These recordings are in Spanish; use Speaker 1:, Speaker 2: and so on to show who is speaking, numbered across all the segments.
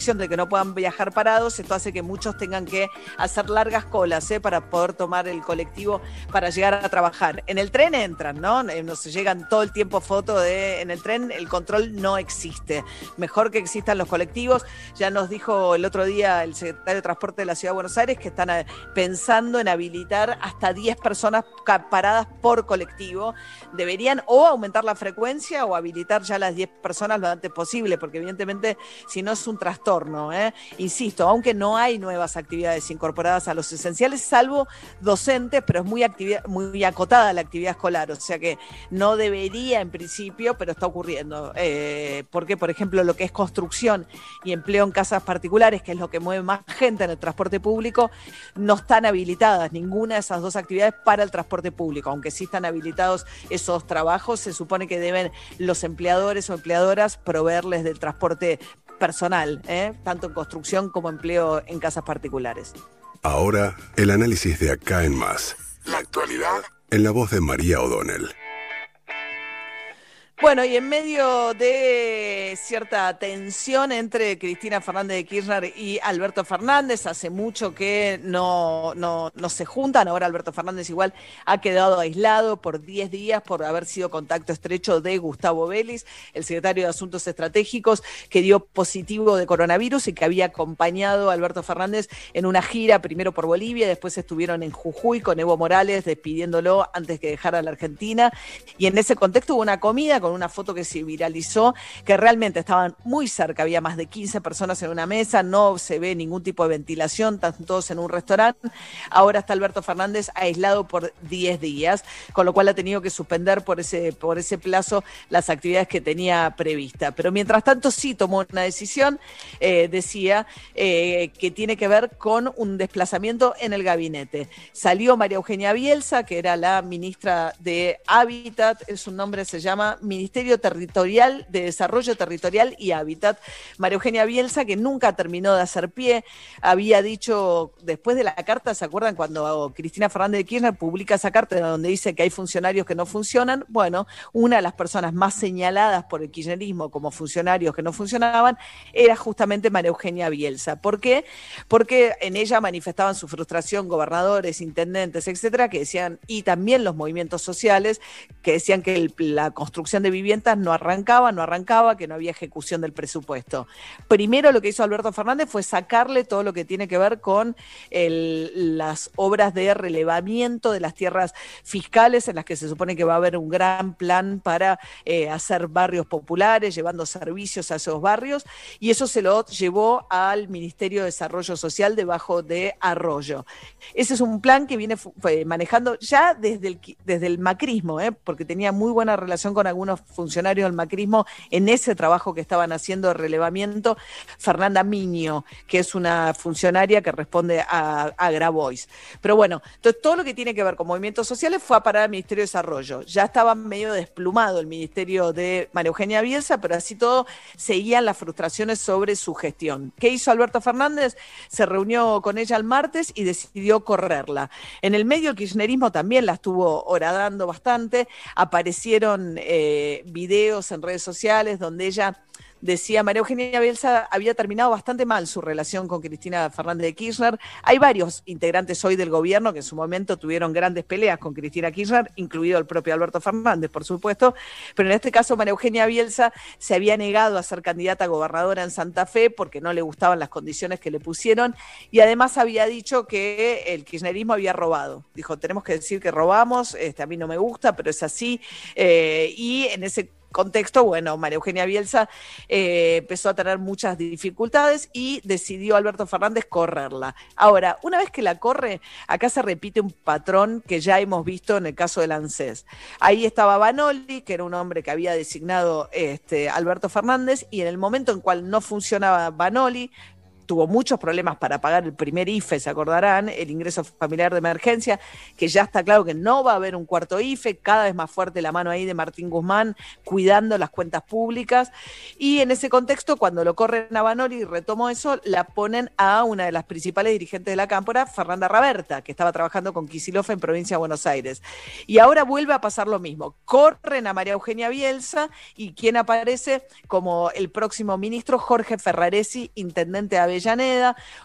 Speaker 1: de que no puedan viajar parados, esto hace que muchos tengan que hacer largas colas ¿eh? para poder tomar el colectivo para llegar a trabajar. En el tren entran, ¿no? Eh, Nos llegan todo el tiempo fotos de en el tren, el control no existe. Mejor que existan los colectivos. Ya nos dijo el otro día el secretario de Transporte de la Ciudad de Buenos Aires que están eh, pensando en habilitar hasta 10 personas paradas por colectivo. Deberían o aumentar la frecuencia o habilitar ya las 10 personas lo antes posible, porque evidentemente si no es un trastorno ¿eh? Insisto, aunque no hay nuevas actividades incorporadas a los esenciales, salvo docentes, pero es muy, muy acotada la actividad escolar, o sea que no debería en principio, pero está ocurriendo. Eh, porque, por ejemplo, lo que es construcción y empleo en casas particulares, que es lo que mueve más gente en el transporte público, no están habilitadas ninguna de esas dos actividades para el transporte público, aunque sí están habilitados esos trabajos, se supone que deben los empleadores o empleadoras proveerles del transporte personal, ¿eh? tanto en construcción como empleo en casas particulares.
Speaker 2: Ahora, el análisis de acá en más. La actualidad en la voz de María O'Donnell.
Speaker 1: Bueno, y en medio de cierta tensión entre Cristina Fernández de Kirchner y Alberto Fernández, hace mucho que no, no, no se juntan, ahora Alberto Fernández igual ha quedado aislado por 10 días por haber sido contacto estrecho de Gustavo Vélez, el secretario de Asuntos Estratégicos, que dio positivo de coronavirus y que había acompañado a Alberto Fernández en una gira, primero por Bolivia, después estuvieron en Jujuy con Evo Morales despidiéndolo antes que dejara la Argentina, y en ese contexto hubo una comida con una foto que se viralizó, que realmente estaban muy cerca, había más de 15 personas en una mesa, no se ve ningún tipo de ventilación, están todos en un restaurante. Ahora está Alberto Fernández aislado por 10 días, con lo cual ha tenido que suspender por ese, por ese plazo las actividades que tenía prevista. Pero mientras tanto sí tomó una decisión, eh, decía, eh, que tiene que ver con un desplazamiento en el gabinete. Salió María Eugenia Bielsa, que era la ministra de Hábitat, su nombre se llama Ministerio Territorial de Desarrollo Territorial y Hábitat. María Eugenia Bielsa, que nunca terminó de hacer pie, había dicho después de la carta, ¿se acuerdan cuando Cristina Fernández de Kirchner publica esa carta donde dice que hay funcionarios que no funcionan? Bueno, una de las personas más señaladas por el kirchnerismo como funcionarios que no funcionaban era justamente María Eugenia Bielsa. ¿Por qué? Porque en ella manifestaban su frustración gobernadores, intendentes, etcétera, que decían, y también los movimientos sociales, que decían que la construcción de viviendas no arrancaba, no arrancaba, que no había ejecución del presupuesto. Primero lo que hizo Alberto Fernández fue sacarle todo lo que tiene que ver con las obras de relevamiento de las tierras fiscales en las que se supone que va a haber un gran plan para eh, hacer barrios populares, llevando servicios a esos barrios, y eso se lo llevó al Ministerio de Desarrollo Social debajo de Arroyo. Ese es un plan que viene manejando ya desde el, desde el macrismo, ¿eh? porque tenía muy buena relación con algunos funcionarios del macrismo en ese trabajo que estaban haciendo de relevamiento, Fernanda Miño, que es una funcionaria que responde a, a Grabois. Pero bueno, entonces todo lo que tiene que ver con movimientos sociales fue a parar al Ministerio de Desarrollo. Ya estaba medio desplumado el Ministerio de María Eugenia Bielsa, pero así todo seguían las frustraciones sobre su gestión. ¿Qué hizo Alberto Fernández? Se reunió con ella el martes y decidió correrla. En el medio el kirchnerismo también la estuvo horadando bastante, aparecieron eh, videos en redes sociales donde ella decía María Eugenia Bielsa había terminado bastante mal su relación con Cristina Fernández de Kirchner. Hay varios integrantes hoy del gobierno que en su momento tuvieron grandes peleas con Cristina Kirchner, incluido el propio Alberto Fernández, por supuesto, pero en este caso María Eugenia Bielsa se había negado a ser candidata a gobernadora en Santa Fe porque no le gustaban las condiciones que le pusieron y además había dicho que el kirchnerismo había robado. Dijo, tenemos que decir que robamos, este, a mí no me gusta, pero es así. Eh, y en ese contexto, bueno, María Eugenia Bielsa eh, empezó a tener muchas dificultades y decidió Alberto Fernández correrla. Ahora, una vez que la corre, acá se repite un patrón que ya hemos visto en el caso del ANSES. Ahí estaba Banoli, que era un hombre que había designado este, Alberto Fernández, y en el momento en cual no funcionaba Banoli, tuvo muchos problemas para pagar el primer IFE, se acordarán, el ingreso familiar de emergencia, que ya está claro que no va a haber un cuarto IFE, cada vez más fuerte la mano ahí de Martín Guzmán cuidando las cuentas públicas. Y en ese contexto, cuando lo corren a Banoli retomo eso, la ponen a una de las principales dirigentes de la Cámpora, Fernanda Raberta, que estaba trabajando con Kisilov en provincia de Buenos Aires. Y ahora vuelve a pasar lo mismo. Corren a María Eugenia Bielsa y quien aparece como el próximo ministro, Jorge Ferraresi, intendente de Avellaneda,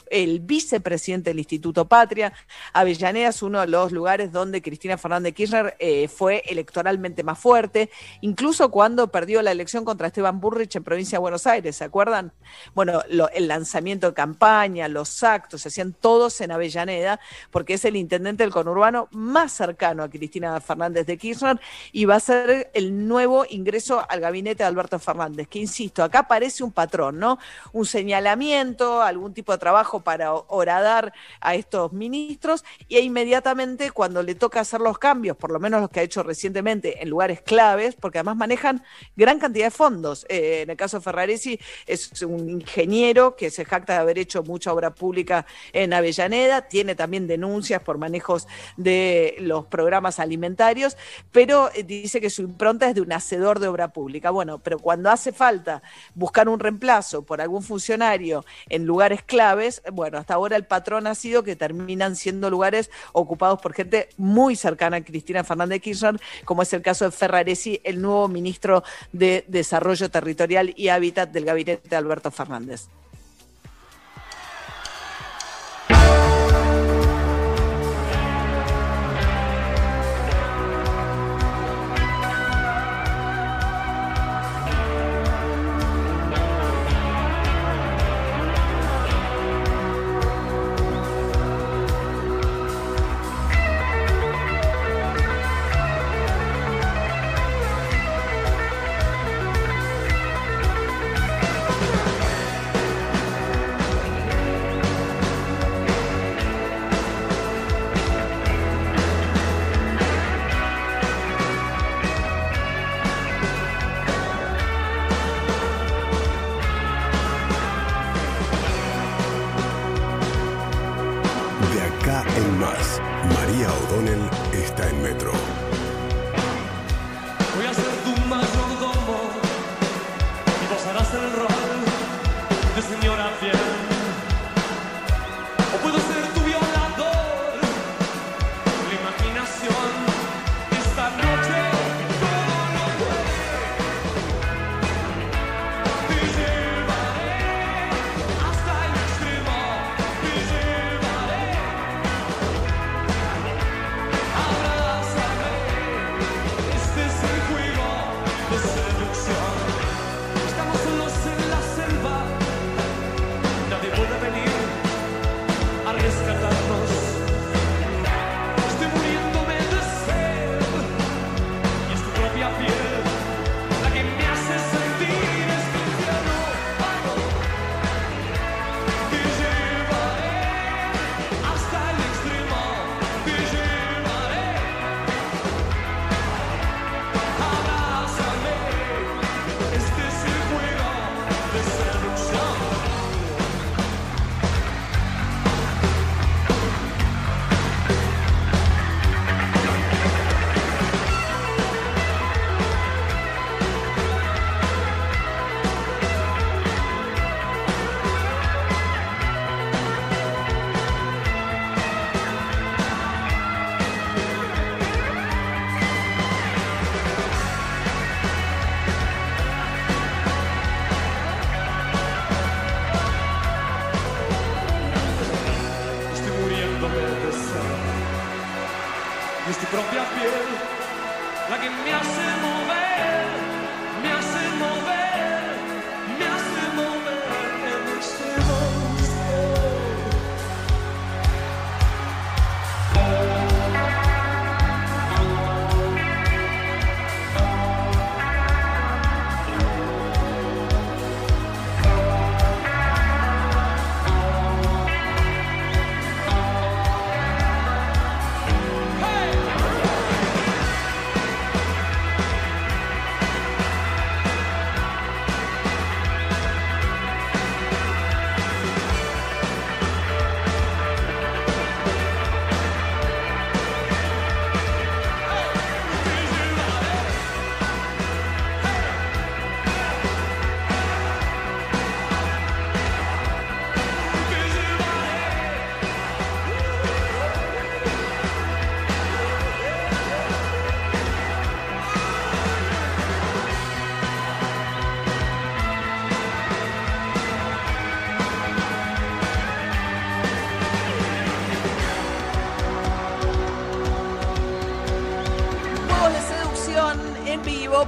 Speaker 1: el vicepresidente del Instituto Patria. Avellaneda es uno de los lugares donde Cristina Fernández Kirchner eh, fue electoralmente más fuerte, incluso cuando perdió la elección contra Esteban Burrich en provincia de Buenos Aires, ¿se acuerdan? Bueno, el lanzamiento de campaña, los actos, se hacían todos en Avellaneda, porque es el intendente del conurbano más cercano a Cristina Fernández de Kirchner y va a ser el nuevo ingreso al gabinete de Alberto Fernández, que insisto, acá parece un patrón, ¿no? Un señalamiento, algún tipo de trabajo para horadar a estos ministros y inmediatamente cuando le toca hacer los cambios, por lo menos los que ha hecho recientemente en lugares claves, porque además manejan gran cantidad de fondos. Eh, en el caso de Ferraresi es un ingeniero que se jacta de haber hecho mucha obra pública en Avellaneda, tiene también denuncias por manejos de los programas alimentarios, pero eh, dice que su impronta es de un hacedor de obra pública. Bueno, pero cuando hace falta buscar un reemplazo por algún funcionario en lugares claves, bueno, hasta ahora el patrón ha sido que terminan siendo lugares ocupados por gente muy cercana a Cristina Fernández Kirchner, como es el caso de Ferraresi, el nuevo ministro de Desarrollo Territorial y Hábitat del gabinete de Alberto Fernández.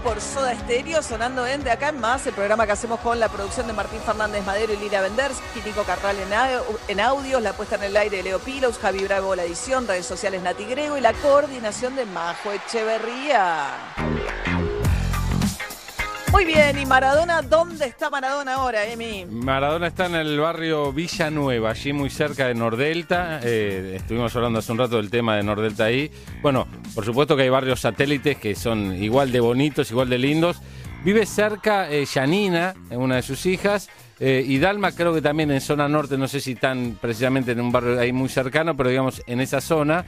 Speaker 1: Por Soda Estéreo, sonando en De Acá en Más, el programa que hacemos con la producción de Martín Fernández Madero y Lina Benders, Nico Carral en, en audios, la puesta en el aire de Leo Pilos, Javi Bravo la edición, redes sociales Nati Grego y la coordinación de Majo Echeverría. Muy bien, ¿y Maradona? ¿Dónde está Maradona ahora, Emi?
Speaker 3: Maradona está en el barrio Villanueva, allí muy cerca de Nordelta. Eh, estuvimos hablando hace un rato del tema de Nordelta ahí. Bueno, por supuesto que hay barrios satélites que son igual de bonitos, igual de lindos. Vive cerca eh, Yanina, una de sus hijas, eh, y Dalma creo que también en zona norte, no sé si tan precisamente en un barrio ahí muy cercano, pero digamos en esa zona.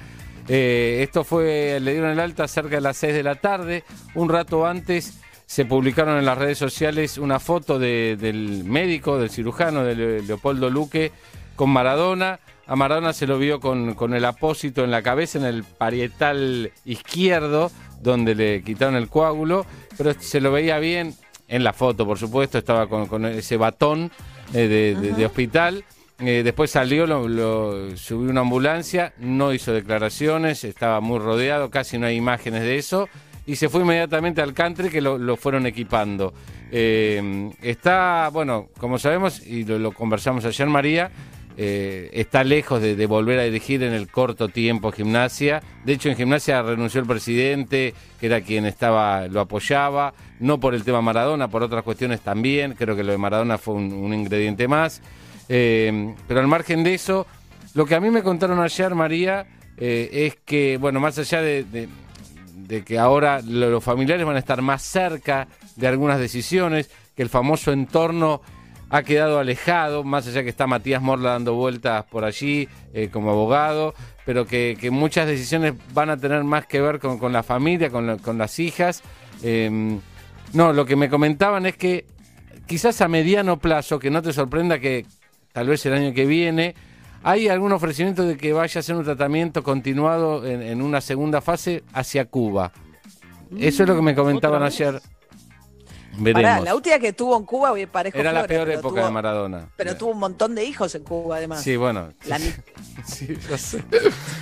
Speaker 3: esto fue, le dieron el alta cerca de las 6 de la tarde, un rato antes se publicaron en las redes sociales una foto del médico, del cirujano, de Leopoldo Luque, con Maradona. A Maradona se lo vio con, el apósito en la cabeza, en el parietal izquierdo, donde le quitaron el coágulo, pero se lo veía bien en la foto, por supuesto, estaba con, ese batón eh, de, hospital. Eh, después salió, lo, subió una ambulancia, no hizo declaraciones, estaba muy rodeado, casi no hay imágenes de eso y se fue inmediatamente al country que lo, fueron equipando. Eh, está, bueno, como sabemos, y lo, conversamos ayer, María, eh, está lejos de, volver a dirigir en el corto tiempo gimnasia. De hecho, en gimnasia renunció el presidente, que era quien estaba, lo apoyaba, no por el tema Maradona, por otras cuestiones también. Creo que lo de Maradona fue un, ingrediente más. Eh, pero al margen de eso, lo que a mí me contaron ayer, María, es que, bueno, más allá de de que ahora los familiares van a estar más cerca de algunas decisiones, que el famoso entorno ha quedado alejado, más allá que está Matías Morla dando vueltas por allí eh, como abogado, pero que, muchas decisiones van a tener más que ver con, la familia, con, las hijas. Em, no, lo que me comentaban es que quizás a mediano plazo, que no te sorprenda que tal vez el año que viene, ¿Hay algún ofrecimiento de que vaya a hacer un tratamiento continuado en, una segunda fase hacia Cuba? Eso es lo que me comentaban ayer
Speaker 1: la última que tuvo en Cuba, parejo
Speaker 3: Era la peor época de Maradona.
Speaker 1: Pero tuvo un montón de hijos en Cuba, además.
Speaker 3: Sí, bueno. sí,
Speaker 4: ya sé.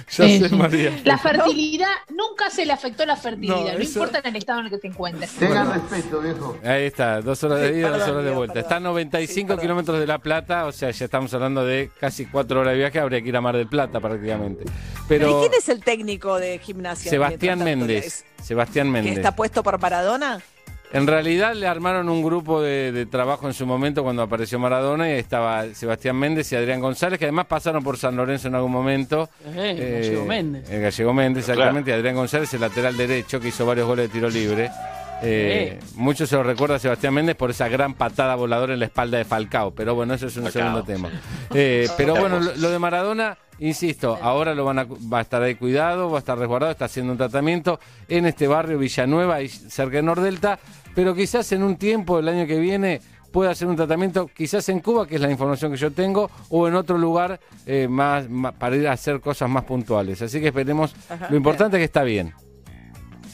Speaker 4: Ya sé, María. La fertilidad, nunca se le afectó la fertilidad, no, importa en el estado en el que te encuentres.
Speaker 5: Tenga respeto, viejo.
Speaker 3: Ahí está, dos horas de ida, dos horas de vuelta. Está a 95 kilómetros de La Plata, o sea, ya estamos hablando de casi cuatro horas de viaje, habría que ir a Mar del Plata prácticamente. Pero,
Speaker 1: ¿Y quién es el técnico de gimnasia?
Speaker 3: Sebastián Méndez. Sebastián Méndez.
Speaker 1: ¿Que está puesto por Maradona?
Speaker 3: En realidad le armaron un grupo de, trabajo en su momento cuando apareció Maradona y estaba Sebastián Méndez y Adrián González, que además pasaron por San Lorenzo en algún momento.
Speaker 6: Eh, el Gallego Méndez.
Speaker 3: El Gallego Méndez, exactamente. Y Adrián González, el lateral derecho, que hizo varios goles de tiro libre. Eh, muchos se lo recuerda a Sebastián Méndez por esa gran patada voladora en la espalda de Falcao, pero bueno, eso es un segundo tema. Eh, pero bueno, lo, de Maradona, insisto, ahora lo van a, va a estar ahí cuidado, va a estar resguardado, está haciendo un tratamiento en este barrio Villanueva y cerca de Nordelta, pero quizás en un tiempo, el año que viene, pueda hacer un tratamiento, quizás en Cuba, que es la información que yo tengo, o en otro lugar eh, más, para ir a hacer cosas más puntuales. Así que esperemos, lo importante es que está bien.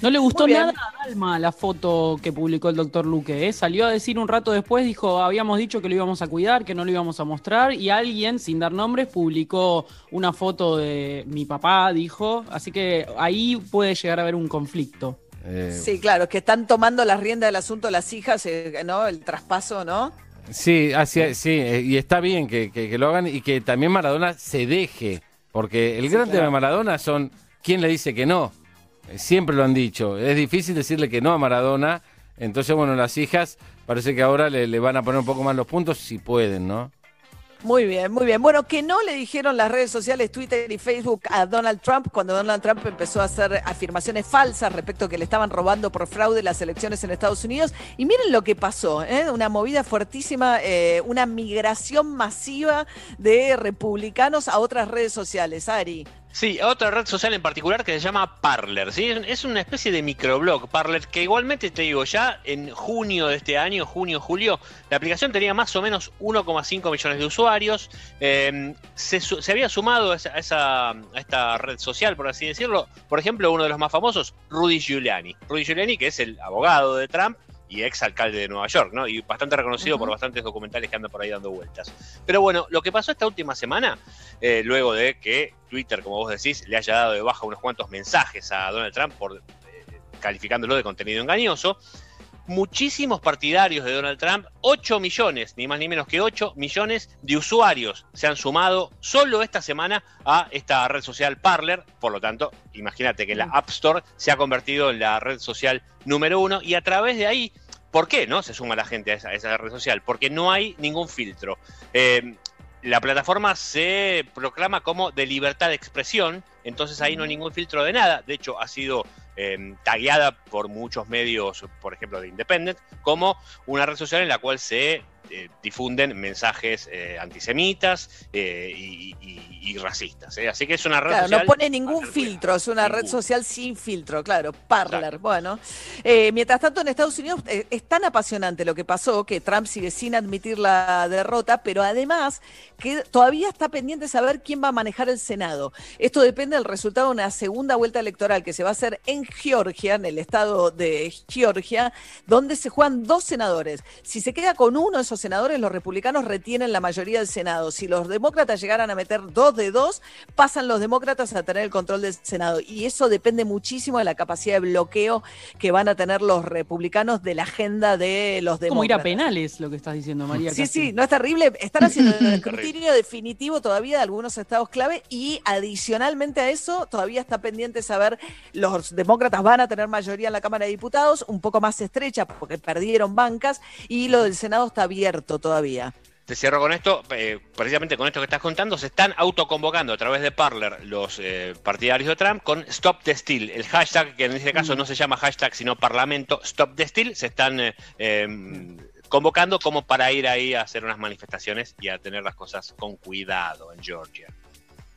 Speaker 6: No le gustó nada a Alma la foto que publicó el doctor Luque. ¿eh? Salió a decir un rato después, dijo, habíamos dicho que lo íbamos a cuidar, que no lo íbamos a mostrar, y alguien, sin dar nombres, publicó una foto de mi papá, dijo. Así que ahí puede llegar a haber un conflicto.
Speaker 1: Eh, sí, claro, que están tomando las riendas del asunto las hijas, eh, ¿no? El traspaso, ¿no?
Speaker 3: Sí, así, sí, y está bien que, lo hagan y que también Maradona se deje, porque el gran tema de Maradona son quién le dice que no. Siempre lo han dicho. Es difícil decirle que no a Maradona. Entonces, bueno, las hijas parece que ahora le, le van a poner un poco más los puntos si pueden, ¿no?
Speaker 1: Muy bien, muy bien. Bueno, que no le dijeron las redes sociales, Twitter y Facebook a Donald Trump cuando Donald Trump empezó a hacer afirmaciones falsas respecto a que le estaban robando por fraude las elecciones en Estados Unidos. Y miren lo que pasó, ¿eh? una movida fuertísima, eh, una migración masiva de republicanos a otras redes sociales. Ari.
Speaker 7: Sí, otra red social en particular que se llama Parler, ¿sí? Es una especie de microblog Parler que igualmente te digo, ya en junio de este año, junio, julio, la aplicación tenía más o menos 1,5 millones de usuarios. Em, se, había sumado a, esa, a esta red social, por así decirlo, por ejemplo, uno de los más famosos, Rudy Giuliani. Rudy Giuliani, que es el abogado de Trump, y ex alcalde de Nueva York, ¿no? Y bastante reconocido por bastantes documentales que andan por ahí dando vueltas. Pero bueno, lo que pasó esta última semana, eh, luego de que Twitter, como vos decís, le haya dado de baja unos cuantos mensajes a Donald Trump por eh, calificándolo de contenido engañoso, muchísimos partidarios de Donald Trump, 8 millones, ni más ni menos que 8 millones de usuarios se han sumado solo esta semana a esta red social Parler. Por lo tanto, imagínate que la App Store se ha convertido en la red social número uno y a través de ahí, ¿por qué no se suma la gente a esa, red social? Porque no hay ningún filtro. Eh, la plataforma se proclama como de libertad de expresión, entonces ahí no hay ningún filtro de nada. De hecho, ha sido eh, tagueada por muchos medios, por ejemplo de Independent, como una red social en la cual se eh, difunden mensajes eh, antisemitas eh, y, racistas. Así que es una red
Speaker 1: claro,
Speaker 7: social.
Speaker 1: No pone ningún filtro, es una red social sin filtro, claro, Parler. Bueno, mientras tanto en Estados Unidos es tan apasionante lo que pasó que Trump sigue sin admitir la derrota, pero además que todavía está pendiente saber quién va a manejar el Senado. Esto depende del resultado de una segunda vuelta electoral que se va a hacer en Georgia, en el estado de Georgia, donde se juegan dos senadores. Si se queda con uno de esos senadores, los republicanos retienen la mayoría del Senado. Si los demócratas llegaran a meter dos de dos, pasan los demócratas a tener el control del Senado. Y eso depende muchísimo de la capacidad de bloqueo que van a tener los republicanos de la agenda de los demócratas.
Speaker 6: Como ir a penales, lo que estás diciendo, María.
Speaker 1: Sí, sí, no es terrible. Están haciendo el escrutinio definitivo todavía de algunos estados clave y adicionalmente a eso, todavía está pendiente saber los demócratas van a tener mayoría en la Cámara de Diputados, un poco más estrecha porque perdieron bancas y lo del Senado está bien todavía.
Speaker 7: Te cierro con esto, eh, precisamente con esto que estás contando, se están autoconvocando a través de Parler los eh, partidarios de Trump con Stop the Steal, el hashtag que en este caso mm. no se llama hashtag sino Parlamento Stop the Steal, se están eh, em, convocando como para ir ahí a hacer unas manifestaciones y a tener las cosas con cuidado en Georgia.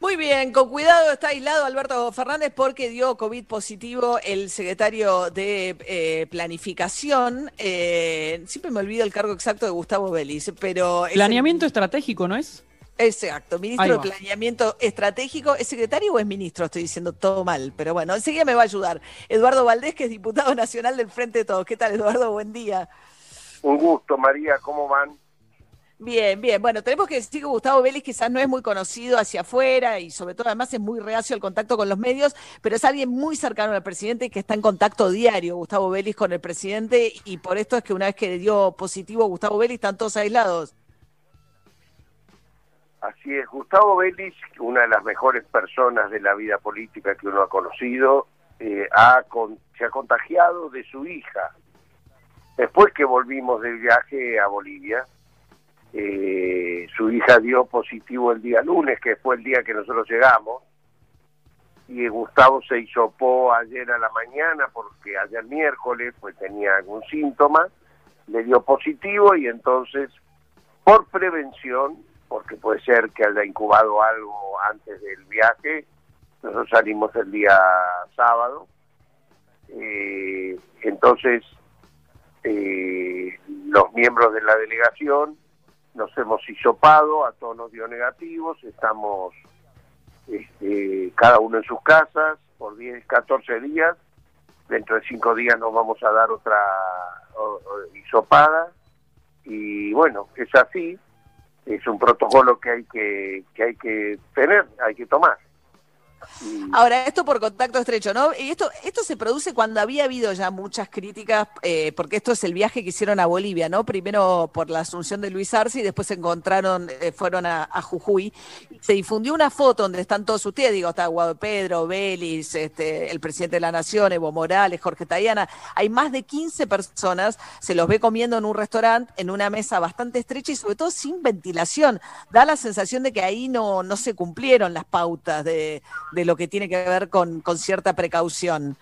Speaker 1: Muy bien, con cuidado está aislado Alberto Fernández porque dio COVID positivo el secretario de eh, Planificación. Eh, siempre me olvido el cargo exacto de Gustavo Vélez, pero...
Speaker 6: Planeamiento estratégico, ¿no es?
Speaker 1: Exacto, ministro de Planeamiento Estratégico. ¿Es secretario o es ministro? Estoy diciendo todo mal, pero bueno, enseguida me va a ayudar. Eduardo Valdés, que es diputado nacional del Frente de Todos. ¿Qué tal, Eduardo? Buen día.
Speaker 5: Un gusto, María. ¿Cómo van?
Speaker 1: Bien, bien. Bueno, tenemos que decir que Gustavo Vélez quizás no es muy conocido hacia afuera y sobre todo además es muy reacio al contacto con los medios, pero es alguien muy cercano al presidente y que está en contacto diario, Gustavo Vélez, con el presidente y por esto es que una vez que dio positivo Gustavo Vélez están todos aislados.
Speaker 5: Así es, Gustavo Vélez, una de las mejores personas de la vida política que uno ha conocido, eh, ha se ha contagiado de su hija. Después que volvimos del viaje a Bolivia, eh, su hija dio positivo el día lunes, que fue el día que nosotros llegamos, y Gustavo se hisopó ayer a la mañana porque ayer miércoles pues tenía algún síntoma, le dio positivo y entonces por prevención, porque puede ser que haya incubado algo antes del viaje, nosotros salimos el día sábado, eh, entonces eh, los miembros de la delegación nos hemos hisopado, a todos nos dio negativos, estamos este, cada uno en sus casas por 10, 14 días, dentro de 5 días nos vamos a dar otra hisopada y bueno, es así, es un protocolo que hay que, que hay que tener, hay que tomar.
Speaker 1: Ahora, esto por contacto estrecho, ¿no? Y esto, esto se produce cuando había habido ya muchas críticas, eh, porque esto es el viaje que hicieron a Bolivia, ¿no? Primero por la asunción de Luis Arce y después se encontraron, eh, fueron a, Jujuy. Se difundió una foto donde están todos ustedes, digo, está Guado Pedro, Vélez, este, el presidente de la Nación, Evo Morales, Jorge Tayana. Hay más de 15 personas, se los ve comiendo en un restaurante, en una mesa bastante estrecha y sobre todo sin ventilación. Da la sensación de que ahí no, no se cumplieron las pautas de de lo que tiene que ver con, con cierta precaución.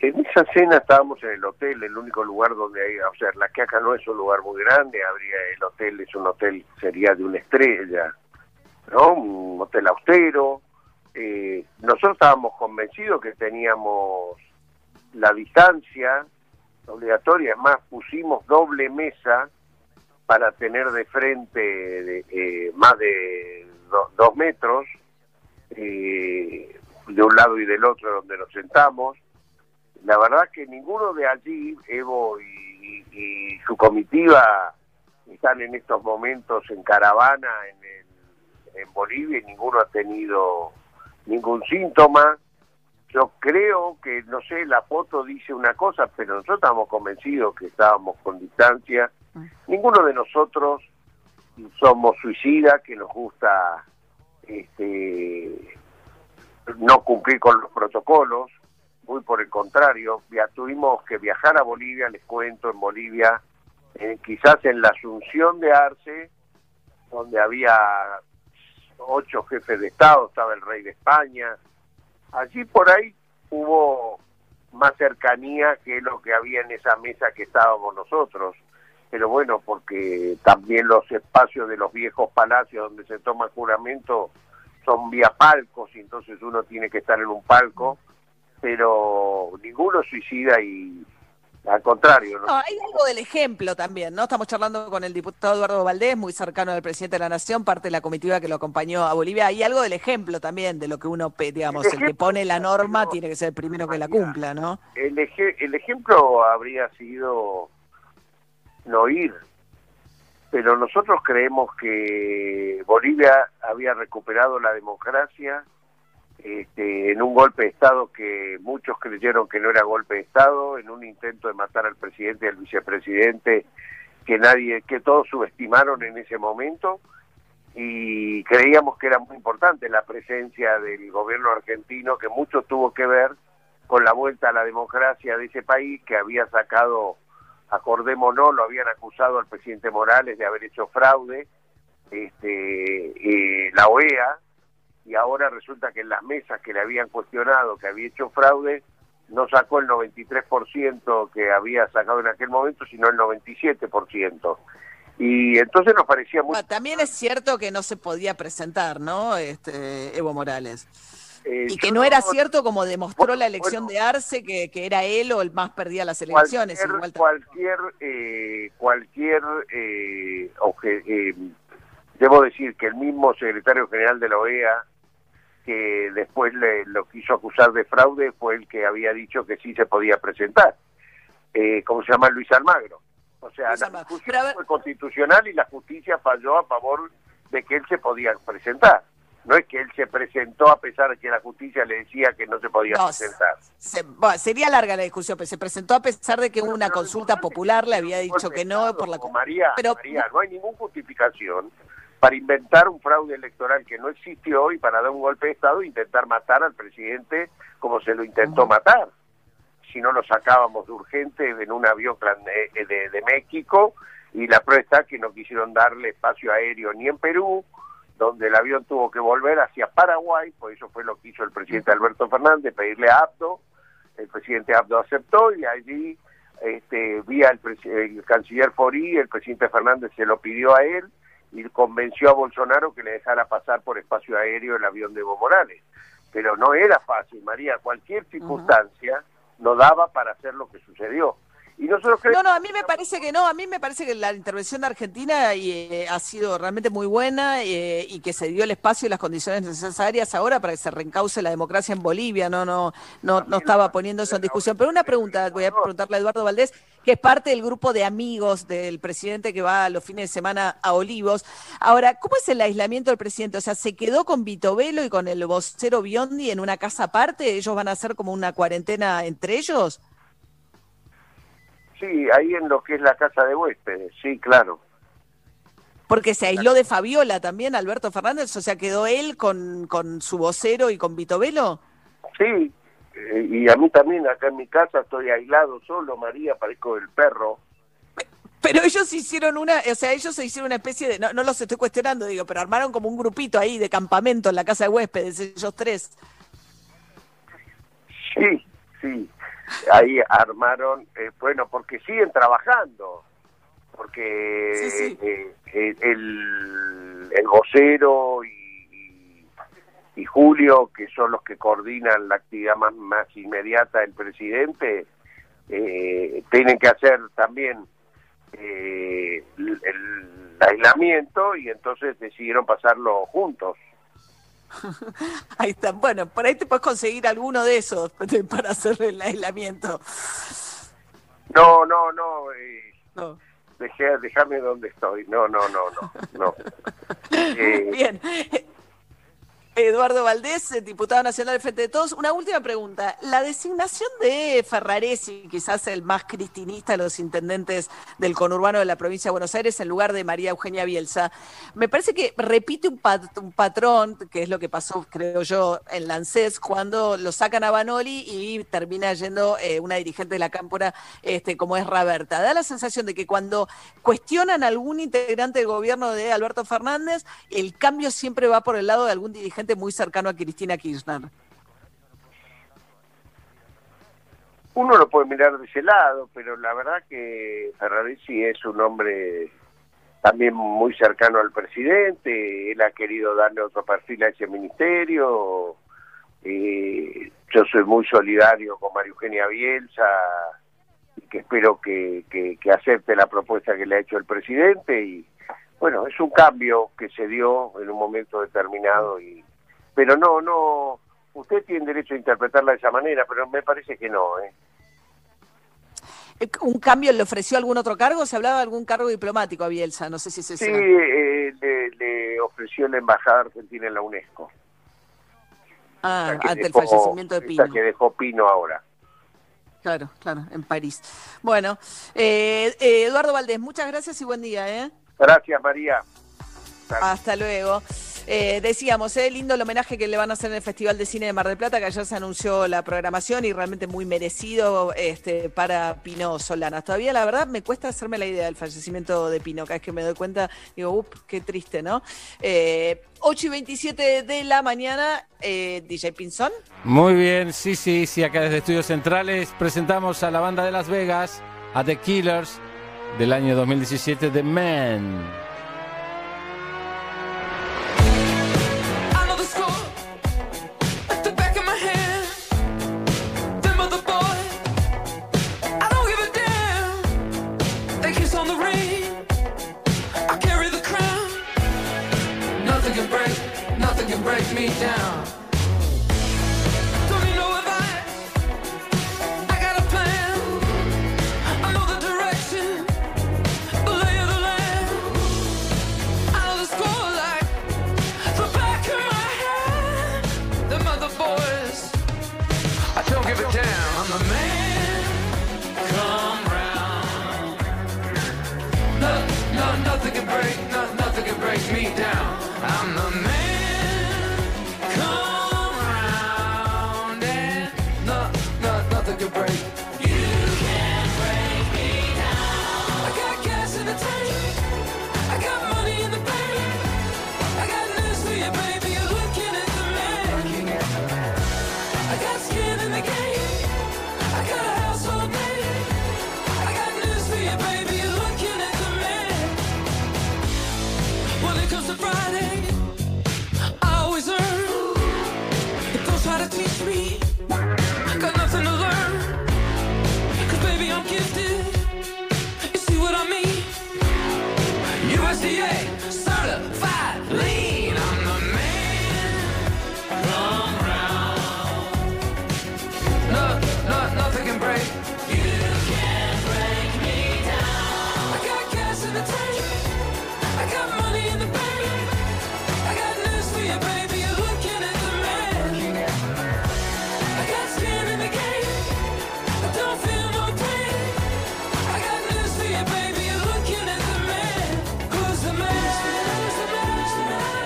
Speaker 5: En esa cena estábamos en el hotel, el único lugar donde hay, o sea, la Quiaca no es un lugar muy grande, habría el hotel, es un hotel, sería de una estrella, ¿no? Un hotel austero. Eh, nosotros estábamos convencidos que teníamos la distancia obligatoria, es más, pusimos doble mesa para tener de frente de, eh, más de dos metros, eh, de un lado y del otro donde nos sentamos. La verdad que ninguno de allí, Evo y, su comitiva, están en estos momentos en caravana en, en Bolivia y ninguno ha tenido ningún síntoma. yo creo que, no sé, la foto dice una cosa, pero nosotros estamos convencidos que estábamos con distancia. Mm. Ninguno de nosotros somos suicidas, que nos gusta este, no cumplir con los protocolos, muy por el contrario, ya tuvimos que viajar a Bolivia, les cuento, en Bolivia, eh, quizás en la Asunción de Arce, donde había ocho jefes de Estado, estaba el rey de España, allí por ahí hubo más cercanía que lo que había en esa mesa que estábamos nosotros. Pero bueno, porque también los espacios de los viejos palacios donde se toma juramento son vía palcos y entonces uno tiene que estar en un palco, pero ninguno suicida y al contrario.
Speaker 1: ¿no? hay algo del ejemplo también, ¿no? Estamos charlando con el diputado Eduardo Valdés, muy cercano del presidente de la Nación, parte de la comitiva que lo acompañó a Bolivia. Hay algo del ejemplo también, de lo que uno, digamos, el, que pone la norma tiene que ser el primero que la cumpla, ¿no?
Speaker 5: El, el ejemplo habría sido no ir, pero nosotros creemos que Bolivia había recuperado la democracia este, en un golpe de Estado que muchos creyeron que no era golpe de Estado, en un intento de matar al presidente y al vicepresidente que nadie, que todos subestimaron en ese momento. Y creíamos que era muy importante la presencia del gobierno argentino que mucho tuvo que ver con la vuelta a la democracia de ese país que había sacado, acordémonos, lo habían acusado al presidente Morales de haber hecho fraude, este, la OEA, y ahora resulta que en las mesas que le habían cuestionado que había hecho fraude, no sacó el 93% que había sacado en aquel momento, sino el 97%. Y entonces nos parecía muy...
Speaker 1: también es cierto que no se podía presentar, ¿no? Este, Evo Morales. Eh, y que no era cierto como demostró la elección de Arce, que, que, era él o el más perdía las elecciones.
Speaker 5: Cualquier, eh, cualquier, eh, eh, debo decir que el mismo secretario general de la OEA que después le, lo quiso acusar de fraude fue el que había dicho que sí se podía presentar, eh, como se llama Luis Almagro. O sea, la discusión fue constitucional y la justicia falló a favor de que él se podía presentar. No es que él se presentó a pesar de que la justicia le decía que no se podía presentar.
Speaker 1: sería larga la discusión, pero se presentó a pesar de que una consulta popular le había dicho que no por la...
Speaker 5: María, pero, María, no hay ninguna justificación para inventar un fraude electoral que no existió y para dar un golpe de Estado e intentar matar al presidente como se lo intentó matar. Si no lo sacábamos de urgente en un avión eh, de, de, México y la prueba está que no quisieron darle espacio aéreo ni en Perú, donde el avión tuvo que volver hacia Paraguay, por eso fue lo que hizo el presidente Alberto Fernández, pedirle a Abdo, el presidente Abdo aceptó y allí este, vía el, el canciller Forí, el presidente Fernández se lo pidió a él, y convenció a Bolsonaro que le dejara pasar por espacio aéreo el avión de Evo Morales. Pero no era fácil, María, cualquier circunstancia no daba para hacer lo que sucedió. Y nosotros
Speaker 1: No, no, a mí me parece que no, a mí me parece que la intervención de Argentina eh, ha sido realmente muy buena eh, y que se dio el espacio y las condiciones necesarias ahora para que se reencauce la democracia en Bolivia, no no no no estaba poniendo eso en discusión. Pero una pregunta, voy a preguntarle a Eduardo Valdés, que es parte del grupo de amigos del presidente que va los fines de semana a Olivos. Ahora, ¿cómo es el aislamiento del presidente? O sea, ¿se quedó con Vito Velo y con el vocero Biondi en una casa aparte? ¿Ellos van a hacer como una cuarentena entre ellos?
Speaker 5: Sí, ahí en lo que es la casa de huéspedes, sí, claro.
Speaker 1: Porque se aisló de Fabiola también, Alberto Fernández, o sea, quedó él con, con su vocero y con Vito Velo.
Speaker 5: Sí, eh, y a mí también acá en mi casa estoy aislado solo, María, parezco el perro.
Speaker 1: Pero ellos hicieron una, o sea, ellos se hicieron una especie de, no, no los estoy cuestionando, digo, pero armaron como un grupito ahí de campamento en la casa de huéspedes, ellos tres.
Speaker 5: Sí, sí, ahí armaron, eh, bueno, porque siguen trabajando, porque eh, el, el vocero y y Julio, que son los que coordinan la actividad más, más inmediata del presidente, eh, tienen que hacer también eh, el, aislamiento y entonces decidieron pasarlo juntos.
Speaker 1: Ahí está. Bueno, por ahí te puedes conseguir alguno de esos para hacer el aislamiento.
Speaker 5: No, no, no. Eh, no. Dejé, déjame donde estoy. No, no, no, no. no.
Speaker 1: Bien. Eduardo Valdés, eh, diputado nacional del Frente de Todos. Una última pregunta. La designación de Ferraresi, quizás el más cristinista de los intendentes del conurbano de la provincia de Buenos Aires, en lugar de María Eugenia Bielsa, me parece que repite un, patrón, que es lo que pasó, creo yo, en Lancés, cuando lo sacan a Banoli y termina yendo eh, una dirigente de la cámpora este, como es Raberta. Da la sensación de que cuando cuestionan a algún integrante del gobierno de Alberto Fernández, el cambio siempre va por el lado de algún dirigente muy cercano a Cristina Kirchner.
Speaker 5: Uno lo puede mirar de ese lado, pero la verdad que Ferraresi es un hombre también muy cercano al presidente, él ha querido darle otro perfil a ese ministerio, eh, yo soy muy solidario con María Eugenia Bielsa y que espero que, que acepte la propuesta que le ha hecho el presidente y bueno, es un cambio que se dio en un momento determinado y pero no, no, usted tiene derecho a interpretarla de esa manera, pero me parece que no, ¿eh?
Speaker 1: eh ¿Un cambio le ofreció algún otro cargo? ¿Se hablaba de algún cargo diplomático a Bielsa? No sé si se
Speaker 5: Sí, eh, le, ofreció la embajada argentina en la UNESCO.
Speaker 1: Ah, ante el fallecimiento de Pino.
Speaker 5: que dejó Pino ahora.
Speaker 1: Claro, claro, en París. Bueno, eh, Eduardo Valdés, muchas gracias y buen día. ¿eh?
Speaker 5: Gracias, María.
Speaker 1: Hasta luego. Eh, decíamos, eh, lindo el homenaje que le van a hacer en el Festival de Cine de Mar del Plata, que ayer se anunció la programación y realmente muy merecido este, para Pino Solanas. Todavía, la verdad, me cuesta hacerme la idea del fallecimiento de Pino. Cada vez que me doy cuenta, digo, up, qué triste, ¿no? Eh, 8 y 27 de la mañana, eh, DJ Pinzón.
Speaker 8: Muy bien, sí, sí, sí, acá desde Estudios Centrales presentamos a la banda de Las Vegas, a The Killers, del año 2017, The Man. Me down.